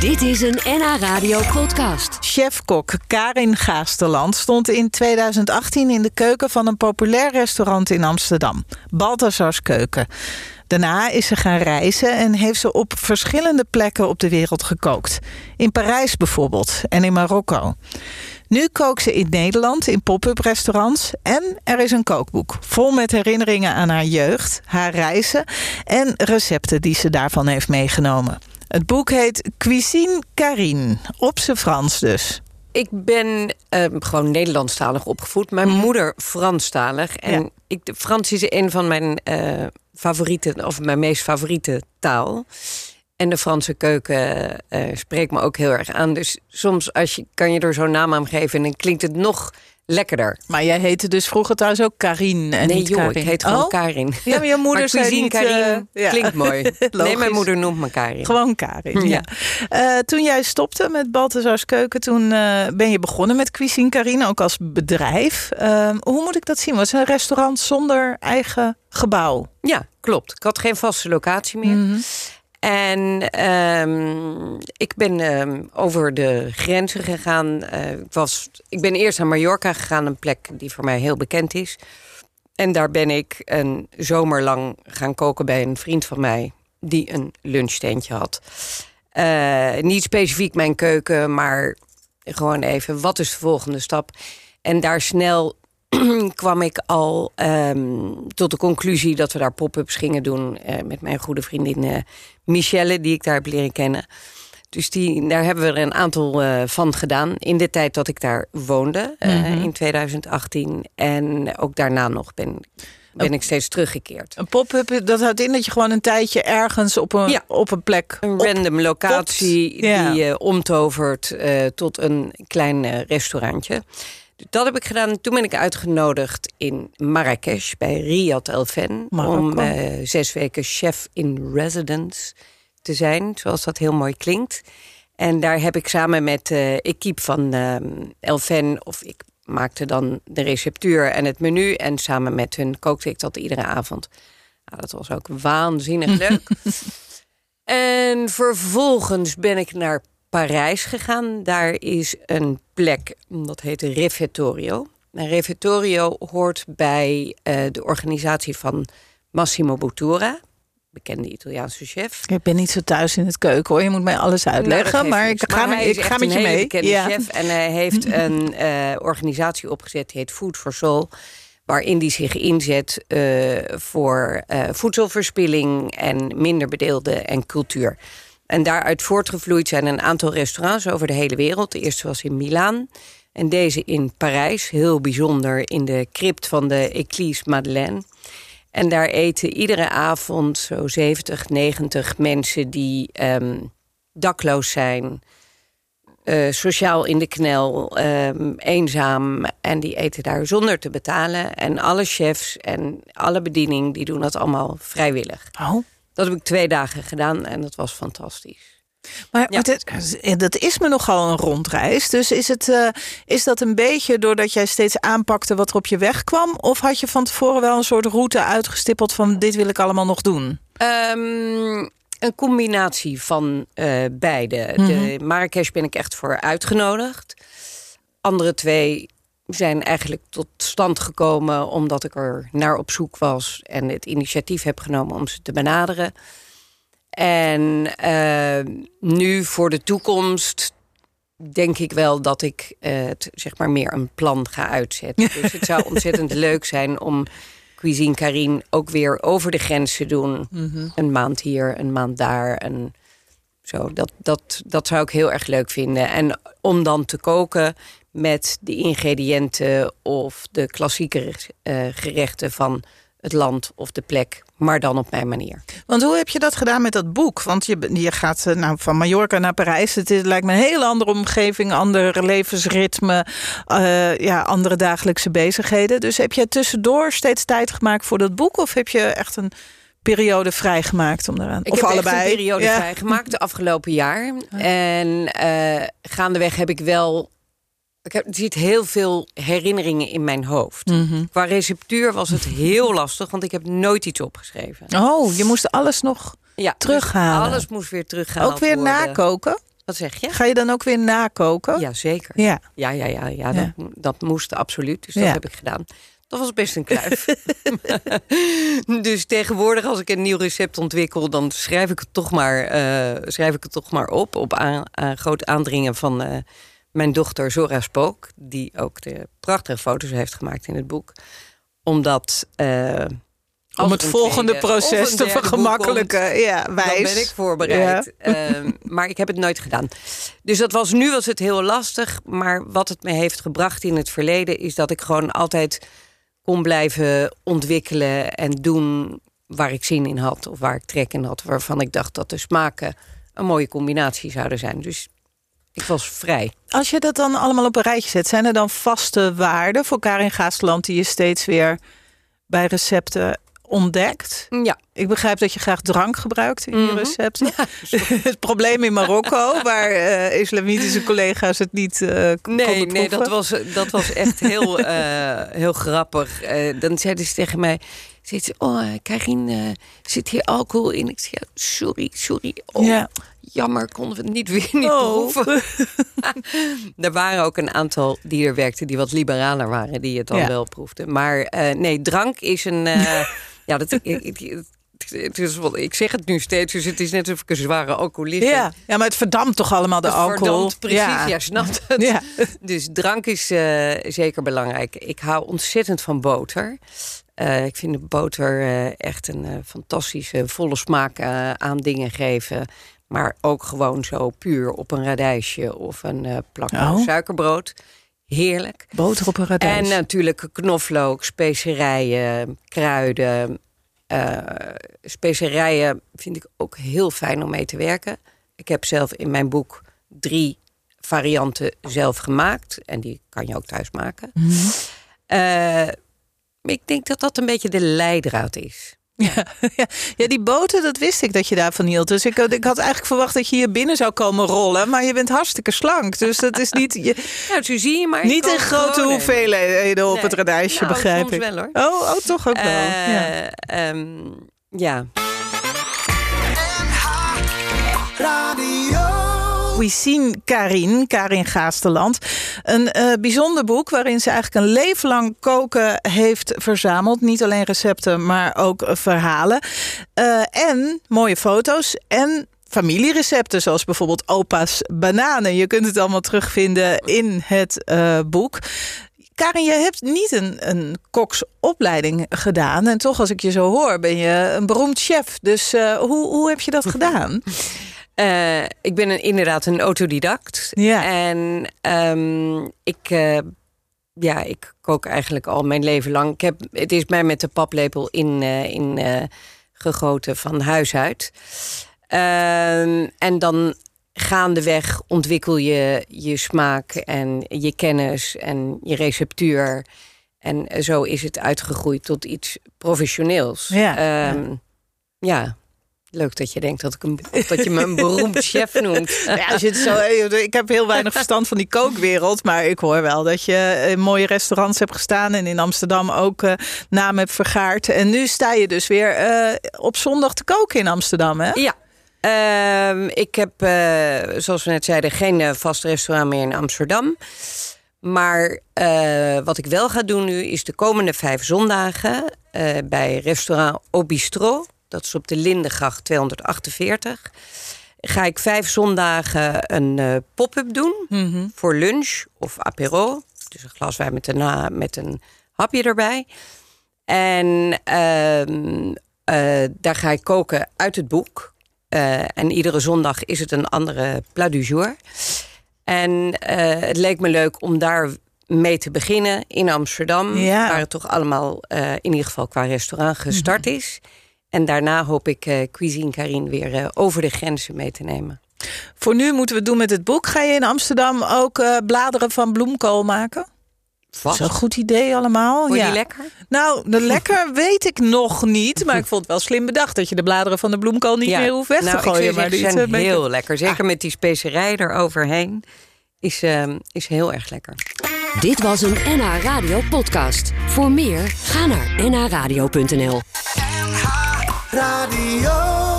Dit is een NH Radio podcast. Chefkok Karin Gaasterland stond in 2018 in de keuken van een populair restaurant in Amsterdam. Balthazars Keuken. Daarna is ze gaan reizen en heeft ze op verschillende plekken op de wereld gekookt. In Parijs bijvoorbeeld en in Marokko. Nu kookt ze in Nederland in pop-up restaurants. En er is een kookboek vol met herinneringen aan haar jeugd, haar reizen... en recepten die ze daarvan heeft meegenomen. Het boek heet Cuisine Carine, op zijn Frans dus. Ik ben uh, gewoon Nederlandstalig opgevoed. Mijn moeder Franstalig. En Ja. ik, Frans is een van mijn eh, favoriete, of mijn meest favoriete taal. En de Franse keuken eh, spreekt me ook heel erg aan. Dus soms als je, kan je er zo'n naam aan geven en dan klinkt het nog lekkerder. Maar jij heette dus vroeger trouwens ook Karine en nee niet joh, Karin. ik heet gewoon Oh, Karin. Ja, maar je moeder Maar zei cuisine niet... Karin eh, ja. klinkt mooi. nee, mijn moeder noemt me Karin. Gewoon Karin, ja. Ja. Eh, toen jij stopte met Balthazars Keuken, toen eh, ben je begonnen met Cuisine Carine, ook als bedrijf. Eh, hoe moet ik dat zien? Was het een restaurant zonder eigen gebouw? Ja, klopt. Ik had geen vaste locatie meer. Mhm. En ehm, ik ben ehm, over de grenzen gegaan. Eh, ik, was, ik ben eerst naar Mallorca gegaan, een plek die voor mij heel bekend is. En daar ben ik een zomer lang gaan koken bij een vriend van mij... die een lunchtentje had. Eh, niet specifiek mijn keuken, maar gewoon even... wat is de volgende stap? En daar snel kwam ik al ehm, tot de conclusie dat we daar pop-ups gingen doen eh, met mijn goede vriendin eh, Michelle, die ik daar heb leren kennen. Dus die, daar hebben we er een aantal eh, van gedaan in de tijd dat ik daar woonde eh, in 2018. En ook daarna nog ben, ben ik steeds teruggekeerd. Een pop-up, dat houdt in dat je gewoon een tijdje ergens op een, Ja. op een plek... Een op- random locatie die omtovert tot een klein restaurantje. Dat heb ik gedaan. Toen ben ik uitgenodigd in Marrakesh bij Riyad El Fen. Marokko. Om eh, zes weken chef in residence te zijn, zoals dat heel mooi klinkt. En daar heb ik samen met de equipe van El Fen, of ik maakte dan de receptuur en het menu. En samen met hun kookte ik dat iedere avond. Nou, dat was ook waanzinnig leuk. En vervolgens ben ik naar Parijs gegaan. Daar is een plek, dat heet Refettorio. En Refettorio hoort bij eh, de organisatie van Massimo Bottura, bekende Italiaanse chef. Ik ben niet zo thuis in het keuken hoor, je moet mij alles Nou, uitleggen. maar niks. ik ga, Maar hij ik ga met je mee. bekende Ja. chef en hij heeft een eh, organisatie opgezet die heet Food for Soul, waarin die zich inzet eh, voor voedselverspilling en minder bedeelden en cultuur. En daaruit voortgevloeid zijn een aantal restaurants over de hele wereld. De eerste was in Milaan en deze in Parijs, heel bijzonder in de crypt van de Église Madeleine. En daar eten iedere avond zo 70, 90 mensen die ehm, dakloos zijn, eh, sociaal in de knel, ehm, eenzaam. En die eten daar zonder te betalen. En alle chefs en alle bediening, die doen dat allemaal vrijwillig. Oh. Dat heb ik twee dagen gedaan en dat was fantastisch. Maar Ja. dat is me nogal een rondreis. Dus is, het, eh, is dat een beetje doordat jij steeds aanpakte wat er op je weg kwam? Of had je van tevoren wel een soort route uitgestippeld van dit wil ik allemaal nog doen? Ehm, een combinatie van eh, beide. De Marrakesh ben ik echt voor uitgenodigd. Andere twee zijn eigenlijk tot stand gekomen omdat ik er naar op zoek was en het initiatief heb genomen om ze te benaderen. En eh, nu voor de toekomst denk ik wel dat ik het zeg maar meer een plan ga uitzetten. Dus het zou ontzettend leuk zijn om Cuisine Carine ook weer over de grens te doen. Een maand hier, een maand daar. En zo, dat, dat, dat zou ik heel erg leuk vinden. En om dan te koken met de ingrediënten of de klassieke eh, gerechten van het land of de plek, maar dan op mijn manier. Want hoe heb je dat gedaan met dat boek? Want je, je gaat eh, nou, van Mallorca naar Parijs. Het is, lijkt me een hele andere omgeving, ander levensritme, eh, ja, andere dagelijkse bezigheden. Dus heb jij tussendoor steeds tijd gemaakt voor dat boek? Of heb je echt een periode vrijgemaakt om daaraan? Ik of heb allebei? een periode Ja. vrijgemaakt de afgelopen jaar. En eh, gaandeweg heb ik wel... Ik heb, zit heel veel herinneringen in mijn hoofd. Mhm. Qua receptuur was het heel lastig, want ik heb nooit iets opgeschreven. Oh, je moest alles nog Ja, Terughalen. dus alles moest weer teruggehaald ook weer worden. nakoken? Wat zeg je? Ga je dan ook weer nakoken? Ja, zeker. Ja. Ja, ja, ja, ja, Ja. Dat, dat moest absoluut. Dus dat Ja. heb ik gedaan. Dat was best een kluif. dus tegenwoordig, als ik een nieuw recept ontwikkel, dan schrijf ik het toch maar, eh, schrijf ik het toch maar op. Op aan, aan groot aandringen van eh, mijn dochter Zora Spook, die ook de prachtige foto's heeft gemaakt in het boek. Omdat. eh, Om het volgende tweede proces te vergemakkelijken. ja, wijs. dan ben ik voorbereid. Ehm, maar ik heb het nooit gedaan. Dus dat was nu was het heel lastig. Maar wat het me heeft gebracht in het verleden is dat ik gewoon altijd kon blijven ontwikkelen en doen waar ik zin in had of waar ik trek in had, waarvan ik dacht dat de smaken een mooie combinatie zouden zijn. Dus ik was vrij. Als je dat dan allemaal op een rijtje zet, zijn er dan vaste waarden voor Karin Gaasland die je steeds weer bij recepten ontdekt? Ja, Ik begrijp dat je graag drank gebruikt in je Mhm. recepten. het probleem in Marokko, waar eh, islamitische collega's het niet eh Nee, konden nee dat, was, dat was echt heel, eh, heel grappig. Dan zeiden ze tegen mij... Zei ze, oh, Karin, eh, zit hier alcohol in? Ik ja, sorry, sorry. Oh, Ja. Jammer, konden we het niet weer niet Oh. proeven. er waren ook een aantal die er werkten... die wat liberaler waren, die het dan Ja. wel proefden. Maar eh, nee, drank is een... eh, ja, dat, ik, ik, het is, ik zeg het nu steeds, dus het is net alsof ik een zware alcoholist. Ja. ja, maar het verdampt toch allemaal de Het alcohol. verdampt, precies, Ja. jij snapt het. Ja. Dus drank is zeker belangrijk. Ik hou ontzettend van boter. Eh, ik vind de boter eh, echt een eh, fantastische volle smaak aan dingen geven. Maar ook gewoon zo puur op een radijsje of een plak Oh. suikerbrood. Heerlijk. Boter op een radijs. En natuurlijk knoflook, specerijen, kruiden. Specerijen vind ik ook heel fijn om mee te werken. Ik heb zelf in mijn boek drie varianten zelf gemaakt. En die kan je ook thuis maken. Eh, ik denk dat dat een beetje de leidraad is. Ja, ja. ja, die boter, dat wist ik dat je daarvan hield. Dus ik, had- ik had eigenlijk verwacht dat je hier binnen zou komen rollen. Maar je bent hartstikke slank. Dus dat is niet, je, Nou, zo zie je maar. niet in grote hoeveelheden op Nee. het radijsje, Nou, begrijp ik. wel, hoor. Oh, oh, toch ook wel. Eh, ja. ehm, ja. Cuisine Karin, Karin Gaasteland. Een eh, bijzonder boek waarin ze eigenlijk een leven lang koken heeft verzameld. Niet alleen recepten, maar ook verhalen. Eh, en mooie foto's en familierecepten, zoals bijvoorbeeld opa's bananen. Je kunt het allemaal terugvinden in het eh, boek. Karin, je hebt niet een, een koksopleiding gedaan. En toch, als ik je zo hoor, ben je een beroemd chef. Dus hoe, hoe heb je dat gedaan? Eh, ik ben een, inderdaad een autodidact. Ja. En ehm, ik, eh, ja, ik kook eigenlijk al mijn leven lang. Ik heb, het is mij met de paplepel in, eh, in gegoten van huis uit. Ehm, en dan gaandeweg ontwikkel je je smaak en je kennis en je receptuur. En zo is het uitgegroeid tot iets professioneels. Ja, Ehm, ja. Leuk dat je denkt dat, ik een, dat je me een beroemd chef noemt. Ja, als je het zo, ik heb heel weinig verstand van die kookwereld. Maar ik hoor wel dat je in mooie restaurants hebt gestaan. En in Amsterdam ook eh naam hebt vergaard. En nu sta je dus weer eh, op zondag te koken in Amsterdam. Hè? Ja. Ehm, ik heb, eh, zoals we net zeiden, geen vast restaurant meer in Amsterdam. Maar wat ik wel ga doen nu is de komende vijf zondagen bij restaurant Au Bistro. Dat is op de Lindengracht 248. Ga ik vijf zondagen een eh, pop-up doen Mhm. voor lunch of apero. Dus een glas wijn met een, na- met een hapje erbij. En ehm, eh, daar ga ik koken uit het boek. Eh, en iedere zondag is het een andere plat du jour. En eh, het leek me leuk om daar mee te beginnen in Amsterdam. Ja. Waar het toch allemaal eh, in ieder geval qua restaurant gestart is. En daarna hoop ik eh, Cuisine Karin weer eh, over de grenzen mee te nemen. Voor nu moeten we het doen met het boek. Ga je in Amsterdam ook eh, bladeren van bloemkool maken? Dat is een goed idee allemaal. Vond je ja. die lekker? Nou, de lekker weet ik nog niet. Maar ik vond het wel slim bedacht dat je de bladeren van de bloemkool niet meer hoeft weg nou, te gooien. Ik zou maar die ze zijn beetje- heel lekker. Zeker met die specerij eroverheen. Is, ehm, is heel erg lekker. Dit was een NH Radio podcast. Voor meer, ga naar nhradio.nl. Radio.